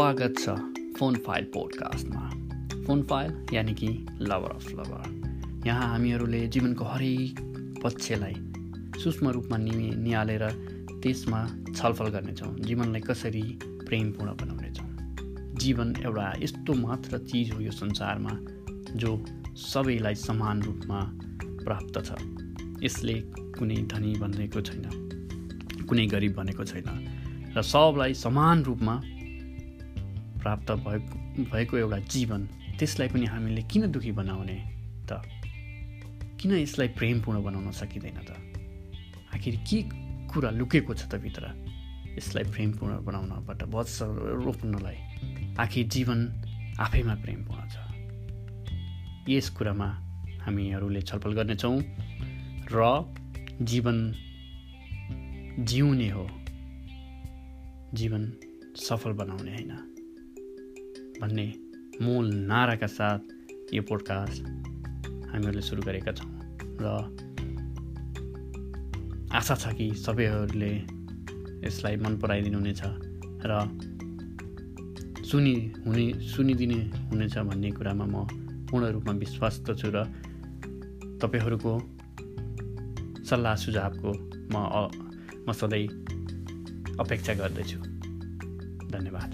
स्वागत छ phone file पोडकास्टमा। फोन फाइल यानि कि लभर अफ लभर यहाँ हामीहरूले जीवनको हरेक पक्षलाई सूक्ष्म रूपमा नि निहालेर त्यसमा छलफल गर्नेछौँ जीवनलाई कसरी प्रेमपूर्ण बनाउनेछौँ। जीवन एउटा यस्तो मात्र चिज हो यो संसारमा जो सबैलाई समान रूपमा प्राप्त छ। यसले कुनै धनी भनेको छैन कुनै गरिब भनेको छैन र सबलाई समान रूपमा प्राप्त भएको भएको एउटा जीवन त्यसलाई पनि हामीले किन दुःखी बनाउने त? किन यसलाई प्रेमपूर्ण बनाउन सकिँदैन त? आखिर के कुरा लुकेको छ त भित्र? यसलाई प्रेमपूर्ण बनाउनबाट बच्छ रोक्नलाई आखिर जीवन आफैमा प्रेमपूर्ण छ। यस कुरामा हामीहरूले छलफल गर्नेछौँ र जीवन जिउने हो। जीवन सफल बनाउने होइन। भन्ने मूल नाराका साथ यो पोडकास्ट हामीहरूले सुरु गरेका छौँ। र आशा छ कि सबैहरूले यसलाई मन पराइदिनु हुनेछ र सुनि हुने सुनिदिने हुनेछ भन्ने कुरामा म पूर्ण रूपमा विश्वास छु र तपाईँहरूको सल्लाह सुझावको म म सधैँ अपेक्षा गर्दछु। धन्यवाद।